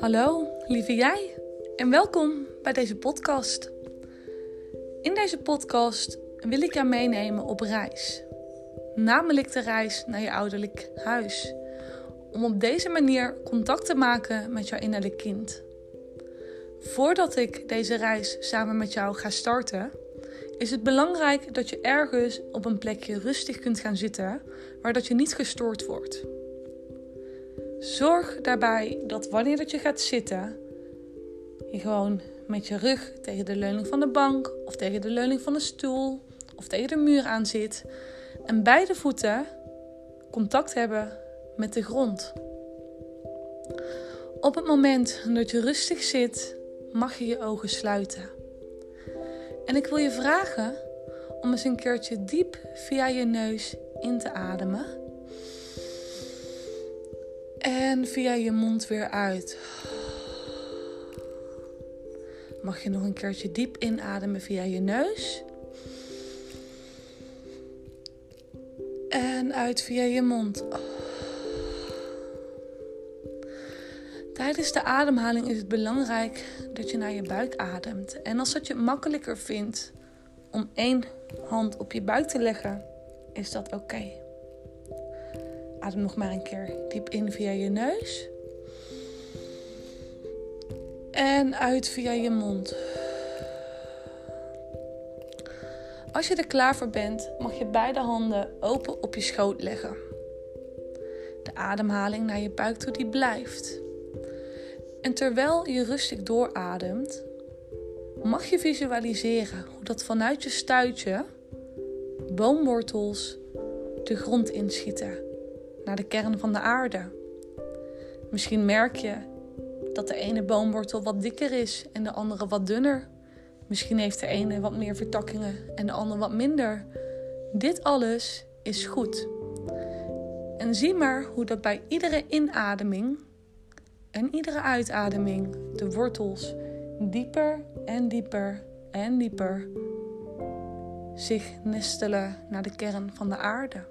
Hallo, lieve jij, en welkom bij deze podcast. In deze podcast wil ik jou meenemen op reis, namelijk de reis naar je ouderlijk huis, om op deze manier contact te maken met jouw innerlijk kind. Voordat ik deze reis samen met jou ga starten, is het belangrijk dat je ergens op een plekje rustig kunt gaan zitten, waar dat je niet gestoord wordt. Zorg daarbij dat wanneer dat je gaat zitten, je gewoon met je rug tegen de leuning van de bank of tegen de leuning van de stoel of tegen de muur aan zit en beide voeten contact hebben met de grond. Op het moment dat je rustig zit, mag je je ogen sluiten. En ik wil je vragen om eens een keertje diep via je neus in te ademen. En via je mond weer uit. Mag je nog een keertje diep inademen via je neus. En uit via je mond. Tijdens de ademhaling is het belangrijk dat je naar je buik ademt. En als dat je makkelijker vindt om één hand op je buik te leggen, is dat oké. Adem nog maar een keer diep in via je neus. En uit via je mond. Als je er klaar voor bent, mag je beide handen open op je schoot leggen. De ademhaling naar je buik toe die blijft. En terwijl je rustig doorademt, mag je visualiseren hoe dat vanuit je stuitje boomwortels de grond inschieten naar de kern van de aarde. Misschien merk je dat de ene boomwortel wat dikker is en de andere wat dunner. Misschien heeft de ene wat meer vertakkingen en de andere wat minder. Dit alles is goed. En zie maar hoe dat bij iedere inademing en iedere uitademing de wortels dieper en dieper en dieper zich nestelen naar de kern van de aarde.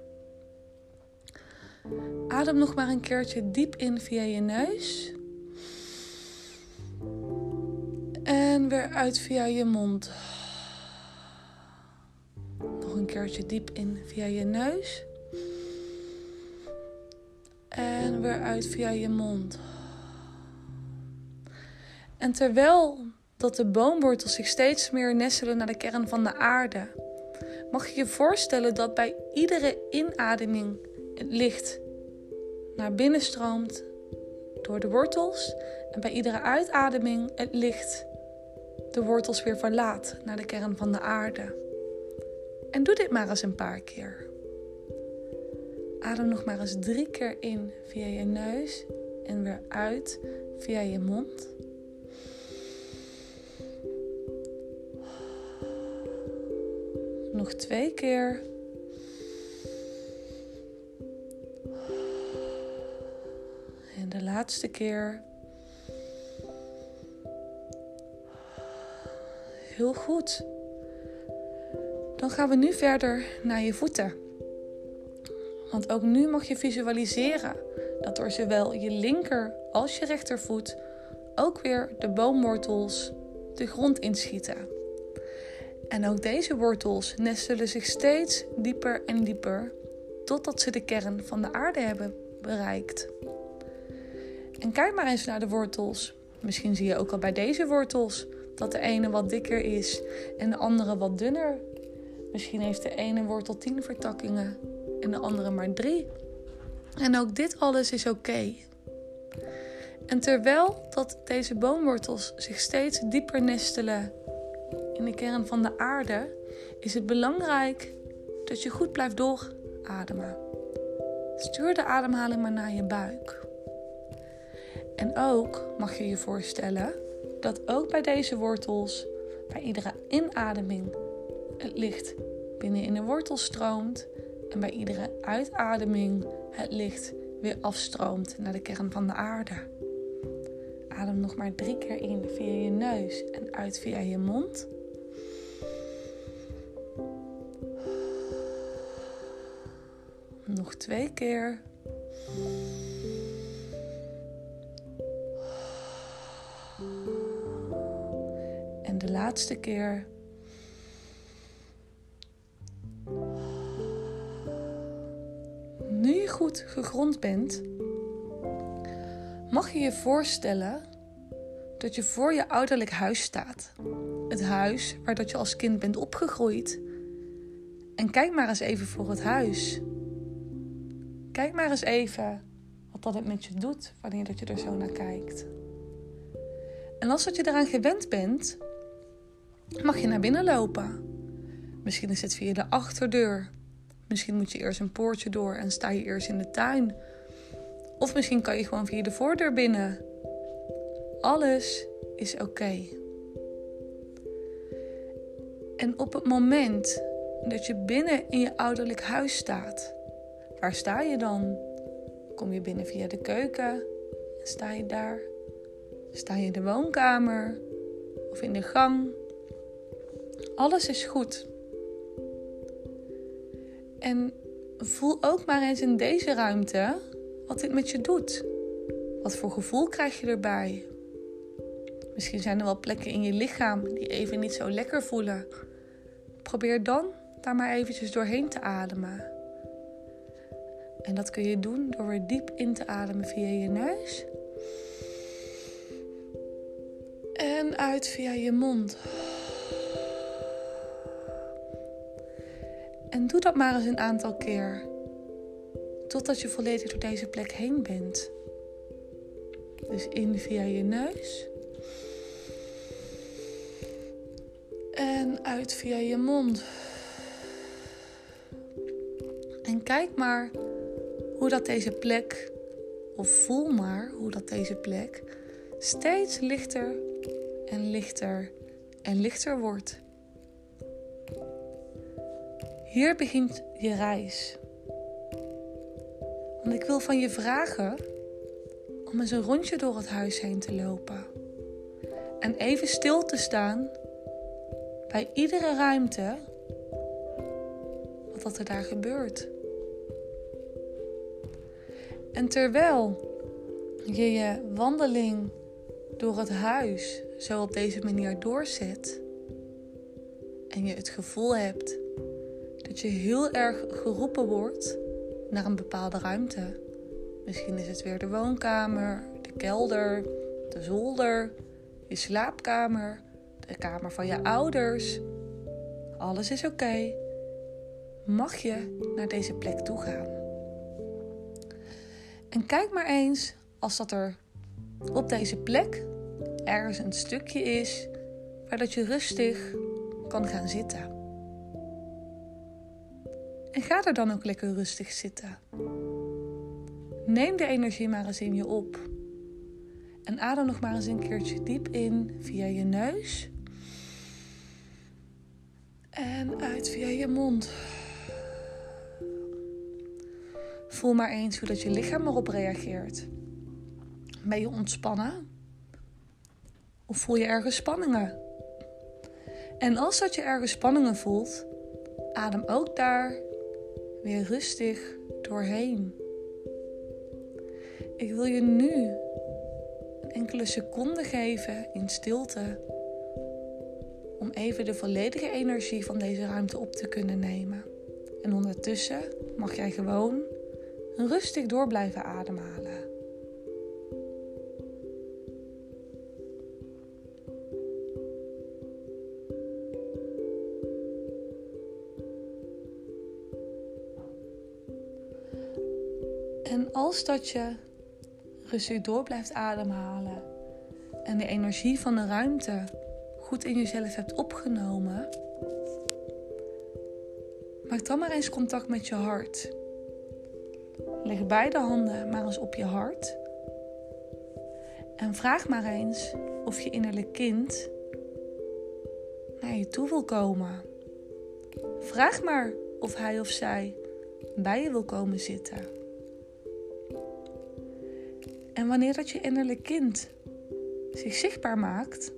Adem nog maar een keertje diep in via je neus. En weer uit via je mond. Nog een keertje diep in via je neus. En weer uit via je mond. En terwijl dat de boomwortels zich steeds meer nestelen naar de kern van de aarde, mag je je voorstellen dat bij iedere inademing het licht naar binnen stroomt door de wortels en bij iedere uitademing het licht de wortels weer verlaat naar de kern van de aarde. En doe dit maar eens een paar keer. Adem nog maar eens drie keer in via je neus en weer uit via je mond. Nog twee keer. En de laatste keer. Heel goed. Dan gaan we nu verder naar je voeten. Want ook nu mag je visualiseren dat door zowel je linker als je rechtervoet ook weer de boomwortels de grond inschieten. En ook deze wortels nestelen zich steeds dieper en dieper totdat ze de kern van de aarde hebben bereikt. En kijk maar eens naar de wortels. Misschien zie je ook al bij deze wortels dat de ene wat dikker is en de andere wat dunner. Misschien heeft de ene wortel 10 vertakkingen en de andere maar 3. En ook dit alles is oké. En terwijl dat deze boomwortels zich steeds dieper nestelen in de kern van de aarde, is het belangrijk dat je goed blijft doorademen. Stuur de ademhaling maar naar je buik. En ook mag je je voorstellen dat ook bij deze wortels, bij iedere inademing, het licht binnen in de wortel stroomt en bij iedere uitademing het licht weer afstroomt naar de kern van de aarde. Adem nog maar drie keer in via je neus en uit via je mond. Nog twee keer. En de laatste keer. Nu je goed gegrond bent, mag je je voorstellen dat je voor je ouderlijk huis staat. Het huis waar dat je als kind bent opgegroeid. En kijk maar eens even voor het huis. Kijk maar eens even wat dat het met je doet wanneer dat je er zo naar kijkt. En als dat je eraan gewend bent, mag je naar binnen lopen. Misschien is het via de achterdeur. Misschien moet je eerst een poortje door en sta je eerst in de tuin. Of misschien kan je gewoon via de voordeur binnen. Alles is oké. En op het moment dat je binnen in je ouderlijk huis staat, waar sta je dan? Kom je binnen via de keuken en sta je daar? Sta je in de woonkamer of in de gang? Alles is goed. En voel ook maar eens in deze ruimte wat dit met je doet. Wat voor gevoel krijg je erbij? Misschien zijn er wel plekken in je lichaam die even niet zo lekker voelen. Probeer dan daar maar eventjes doorheen te ademen. En dat kun je doen door weer diep in te ademen via je neus. En uit via je mond. En doe dat maar eens een aantal keer. Totdat je volledig door deze plek heen bent. Dus in via je neus. En uit via je mond. En kijk maar hoe dat deze plek, of voel maar hoe dat deze plek steeds lichter en lichter en lichter wordt. Hier begint je reis. Want ik wil van je vragen om eens een rondje door het huis heen te lopen. En even stil te staan bij iedere ruimte wat er daar gebeurt. En terwijl je je wandeling door het huis zo op deze manier doorzet en je het gevoel hebt dat je heel erg geroepen wordt naar een bepaalde ruimte. Misschien is het weer de woonkamer, de kelder, de zolder, je slaapkamer, de kamer van je ouders. Alles is oké. Mag je naar deze plek toe gaan? En kijk maar eens als dat er op deze plek ergens een stukje is waar dat je rustig kan gaan zitten. En ga er dan ook lekker rustig zitten. Neem de energie maar eens in je op. En adem nog maar eens een keertje diep in via je neus. En uit via je mond. Voel maar eens hoe dat je lichaam erop reageert. Ben je ontspannen? Of voel je ergens spanningen? En als dat je ergens spanningen voelt, adem ook daar weer rustig doorheen. Ik wil je nu enkele seconde geven in stilte om even de volledige energie van deze ruimte op te kunnen nemen. En ondertussen mag jij gewoon rustig door blijven ademhalen. En als dat je rustig door blijft ademhalen en de energie van de ruimte goed in jezelf hebt opgenomen, maak dan maar eens contact met je hart. Leg beide handen maar eens op je hart. En vraag maar eens of je innerlijk kind naar je toe wil komen. Vraag maar of hij of zij bij je wil komen zitten. En wanneer dat je innerlijk kind zich zichtbaar maakt,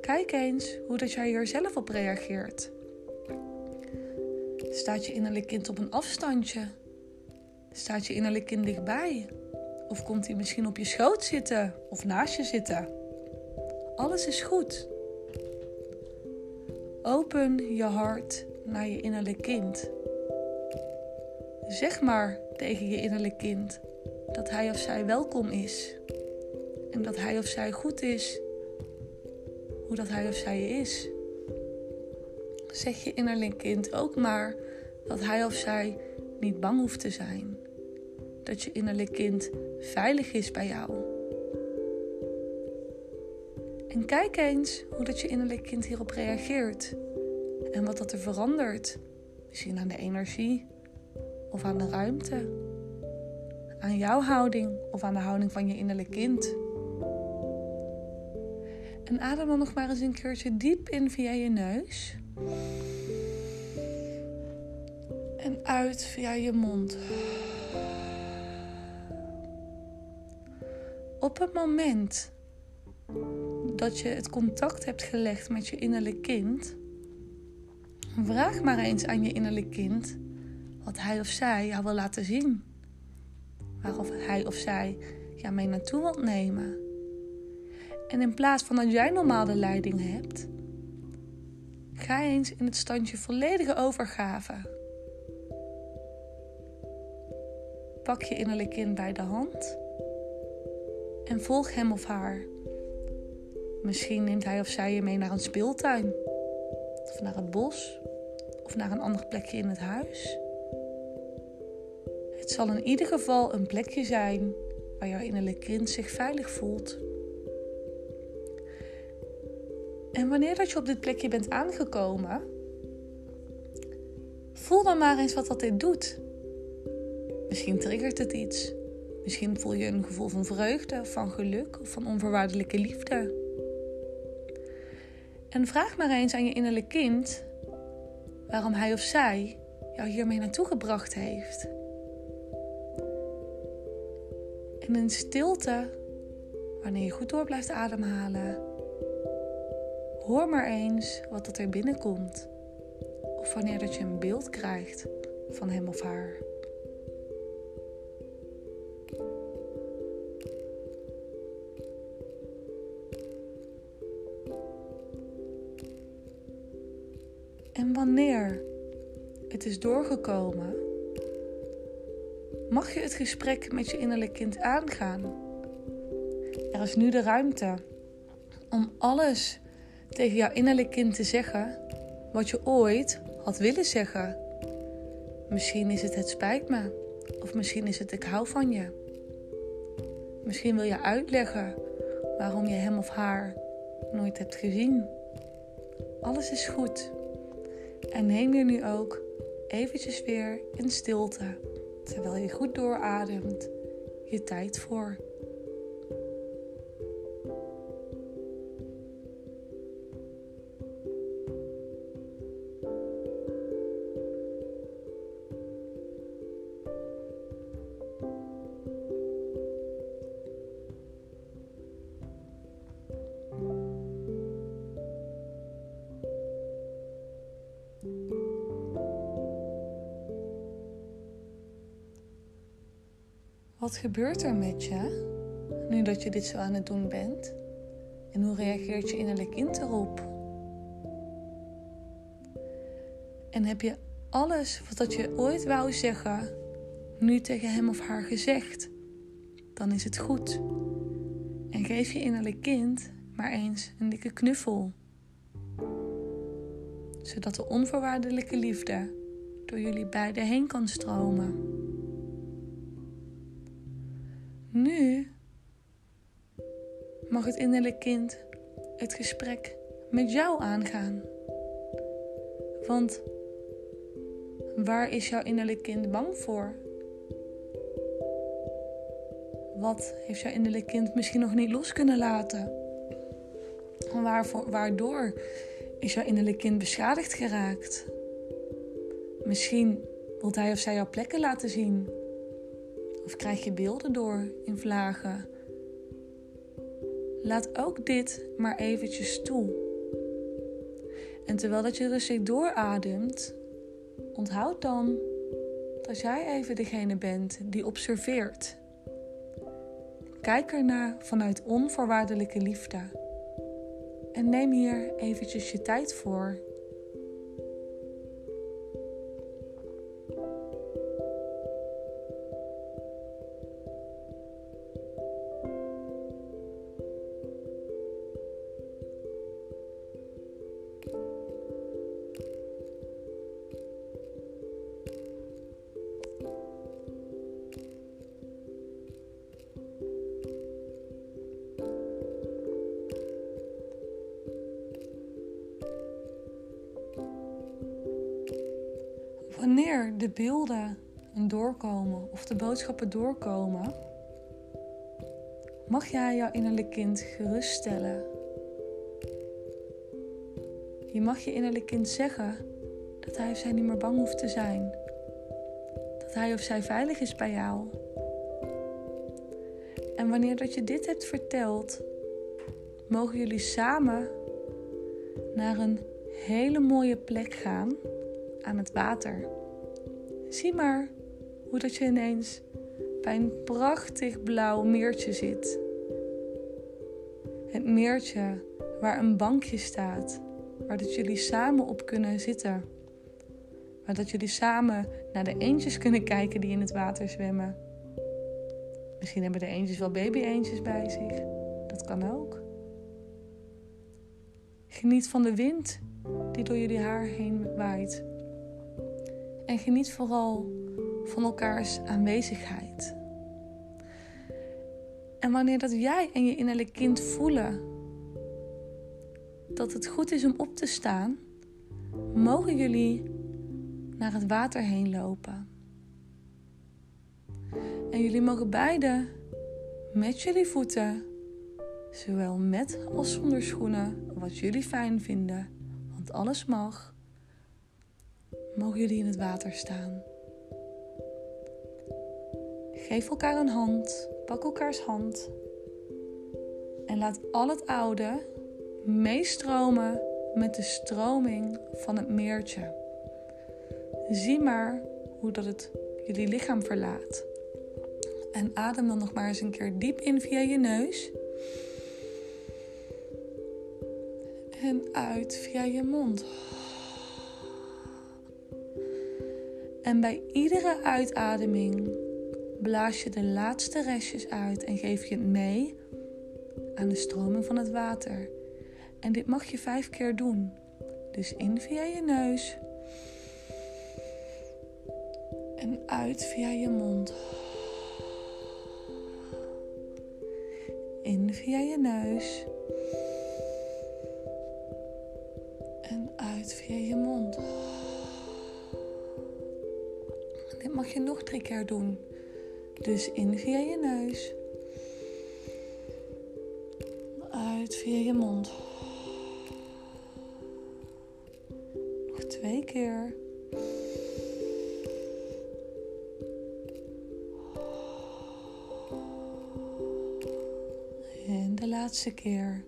kijk eens hoe dat jij er zelf op reageert. Staat je innerlijk kind op een afstandje? Staat je innerlijk kind dichtbij? Of komt hij misschien op je schoot zitten of naast je zitten? Alles is goed. Open je hart naar je innerlijk kind. Zeg maar tegen je innerlijk kind dat hij of zij welkom is. En dat hij of zij goed is hoe dat hij of zij is. Zeg je innerlijk kind ook maar dat hij of zij niet bang hoeft te zijn. Dat je innerlijk kind veilig is bij jou. En kijk eens hoe dat je innerlijk kind hierop reageert. En wat dat er verandert. Misschien aan de energie of aan de ruimte. Aan jouw houding of aan de houding van je innerlijk kind. En adem dan nog maar eens een keertje diep in via je neus. En uit via je mond. Op het moment dat je het contact hebt gelegd met je innerlijk kind, vraag maar eens aan je innerlijk kind wat hij of zij jou wil laten zien. Waarof hij of zij jou mee naartoe wilt nemen. En in plaats van dat jij normaal de leiding hebt, ga eens in het standje volledige overgave. Pak je innerlijk kind bij de hand en volg hem of haar. Misschien neemt hij of zij je mee naar een speeltuin, of naar het bos, of naar een ander plekje in het huis. Het zal in ieder geval een plekje zijn waar jouw innerlijk kind zich veilig voelt. En wanneer dat je op dit plekje bent aangekomen, voel dan maar eens wat dat dit doet. Misschien triggert het iets. Misschien voel je een gevoel van vreugde, van geluk of van onvoorwaardelijke liefde. En vraag maar eens aan je innerlijk kind waarom hij of zij jou hiermee naartoe gebracht heeft. En in stilte, wanneer je goed door blijft ademhalen, Hoor maar eens wat dat er binnenkomt. Of wanneer dat je een beeld krijgt van hem of haar. Wanneer het is doorgekomen, mag je het gesprek met je innerlijk kind aangaan. Er is nu de ruimte om alles tegen jouw innerlijk kind te zeggen wat je ooit had willen zeggen. Misschien is het het spijt me, of misschien is het ik hou van je. Misschien wil je uitleggen waarom je hem of haar nooit hebt gezien. Alles is goed. En neem je nu ook eventjes weer in stilte, terwijl je goed doorademt, je tijd voor. Wat gebeurt er met je nu dat je dit zo aan het doen bent? En hoe reageert je innerlijk kind erop? En heb je alles wat dat je ooit wou zeggen, nu tegen hem of haar gezegd? Dan is het goed. En geef je innerlijk kind maar eens een dikke knuffel. Zodat de onvoorwaardelijke liefde door jullie beiden heen kan stromen. Nu mag het innerlijk kind het gesprek met jou aangaan. Want waar is jouw innerlijk kind bang voor? Wat heeft jouw innerlijk kind misschien nog niet los kunnen laten? Waarvoor, waardoor is jouw innerlijk kind beschadigd geraakt? Misschien wilt hij of zij jouw plekken laten zien of krijg je beelden door in vlagen? Laat ook dit maar eventjes toe. En terwijl dat je rustig doorademt, onthoud dan dat jij even degene bent die observeert. Kijk ernaar vanuit onvoorwaardelijke liefde. En neem hier eventjes je tijd voor wanneer de beelden doorkomen of de boodschappen doorkomen, mag jij jouw innerlijk kind geruststellen. Je mag je innerlijk kind zeggen dat hij of zij niet meer bang hoeft te zijn. Dat hij of zij veilig is bij jou. En wanneer dat je dit hebt verteld, mogen jullie samen naar een hele mooie plek gaan aan het water. Zie maar hoe dat je ineens bij een prachtig blauw meertje zit. Het meertje waar een bankje staat, waar dat jullie samen op kunnen zitten. Waar dat jullie samen naar de eendjes kunnen kijken die in het water zwemmen. Misschien hebben de eendjes wel baby-eendjes bij zich. Dat kan ook. Geniet van de wind die door jullie haar heen waait. En geniet vooral van elkaars aanwezigheid. En wanneer dat jij en je innerlijk kind voelen dat het goed is om op te staan, mogen jullie naar het water heen lopen. En jullie mogen beide met jullie voeten, zowel met als zonder schoenen, wat jullie fijn vinden, want alles mag mogen jullie in het water staan. Geef elkaar een hand, pak elkaars hand en laat al het oude meestromen met de stroming van het meertje. Zie maar hoe dat het jullie lichaam verlaat. En adem dan nog maar eens een keer diep in via je neus. En uit via je mond. En bij iedere uitademing blaas je de laatste restjes uit en geef je het mee aan de stroming van het water. En dit mag je vijf keer doen. Dus in via je neus en uit via je mond. In via je neus doen. Dus in via je neus. Uit via je mond. Nog twee keer. En de laatste keer.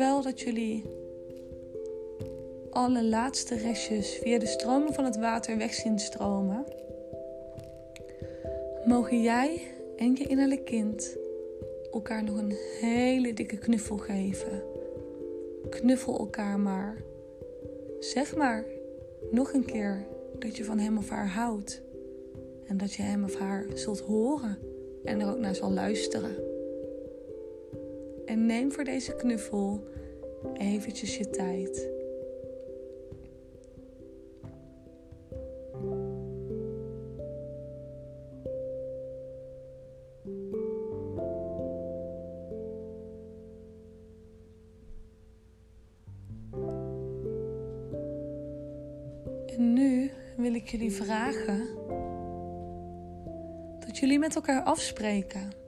Terwijl dat jullie alle laatste restjes via de stromen van het water weg zien stromen, mogen jij en je innerlijk kind elkaar nog een hele dikke knuffel geven. Knuffel elkaar maar. Zeg maar nog een keer dat je van hem of haar houdt. En dat je hem of haar zult horen en er ook naar zal luisteren. En neem voor deze knuffel eventjes je tijd. En nu wil ik jullie vragen dat jullie met elkaar afspreken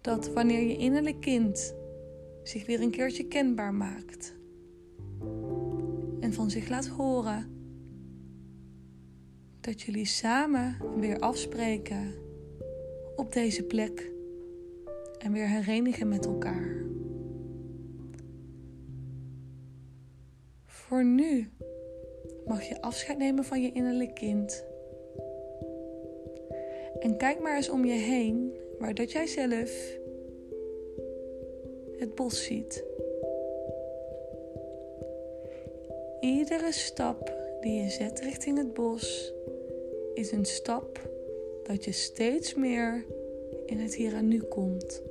dat wanneer je innerlijk kind zich weer een keertje kenbaar maakt en van zich laat horen, dat jullie samen weer afspreken op deze plek en weer herenigen met elkaar. Voor nu mag je afscheid nemen van je innerlijk kind. En kijk maar eens om je heen waar dat jij zelf het bos ziet. Iedere stap die je zet richting het bos is een stap dat je steeds meer in het hier en nu komt.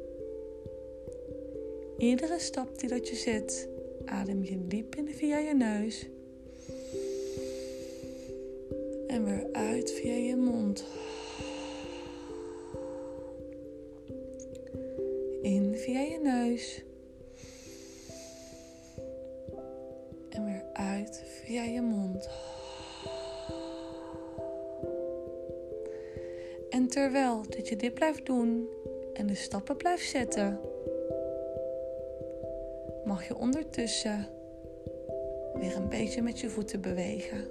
Iedere stap die dat je zet, adem je diep in via je neus. En weer uit via je via je neus. En weer uit via je mond. En terwijl dat je dit blijft doen en de stappen blijft zetten, mag je ondertussen weer een beetje met je voeten bewegen.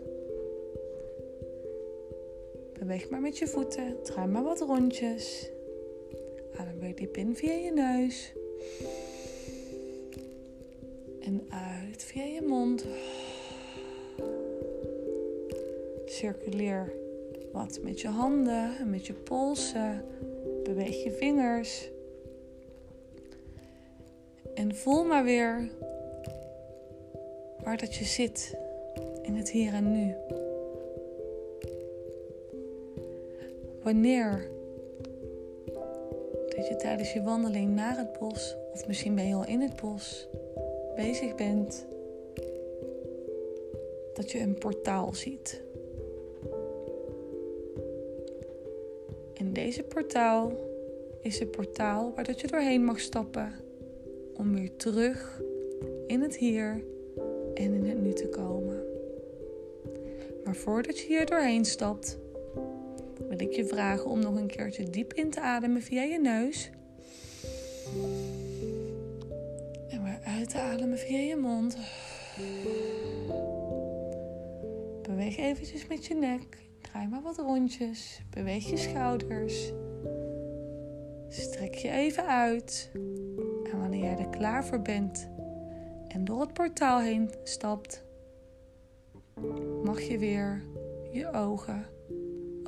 Beweeg maar met je voeten, draai maar wat rondjes. Diep in via je neus. En uit via je mond. Circuleer wat met je handen en met je polsen. Beweeg je vingers. En voel maar weer waar dat je zit in het hier en nu. Wanneer dat je tijdens je wandeling naar het bos, of misschien ben je al in het bos, bezig bent, dat je een portaal ziet. En deze portaal is het portaal waar dat je doorheen mag stappen om weer terug in het hier en in het nu te komen. Maar voordat je hier doorheen stapt, wil ik je vragen om nog een keertje diep in te ademen via je neus. En weer uit te ademen via je mond. Beweeg eventjes met je nek. Draai maar wat rondjes. Beweeg je schouders. Strek je even uit. En wanneer jij er klaar voor bent en door het portaal heen stapt, mag je weer je ogen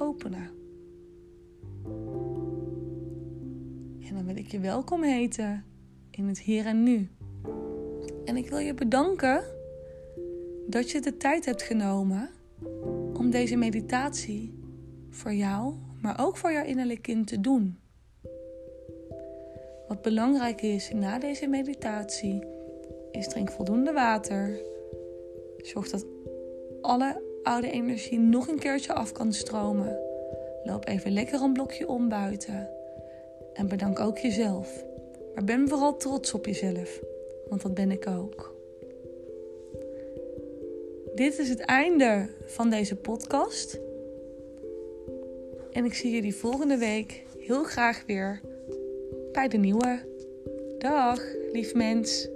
openen. En dan wil ik je welkom heten in het hier en nu. En ik wil je bedanken dat je de tijd hebt genomen om deze meditatie voor jou, maar ook voor jouw innerlijk kind te doen. Wat belangrijk is na deze meditatie, is drink voldoende water. Zorg dat alle oude energie nog een keertje af kan stromen. Loop even lekker een blokje om buiten. En bedank ook jezelf. Maar ben vooral trots op jezelf, want dat ben ik ook. Dit is het einde van deze podcast. En ik zie jullie volgende week heel graag weer bij de nieuwe. Dag, lief mens.